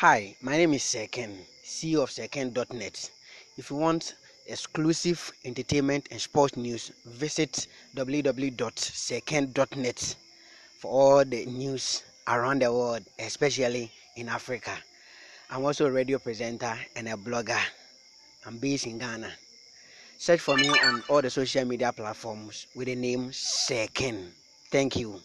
Hi, my name is Seken, CEO of Seken.net. If you want exclusive entertainment and sports news, visit www.seken.net for all the news around the world, especially in Africa. I'm also a radio presenter and a blogger. I'm based in Ghana. Search for me on all the social media platforms with the name Seken. Thank you.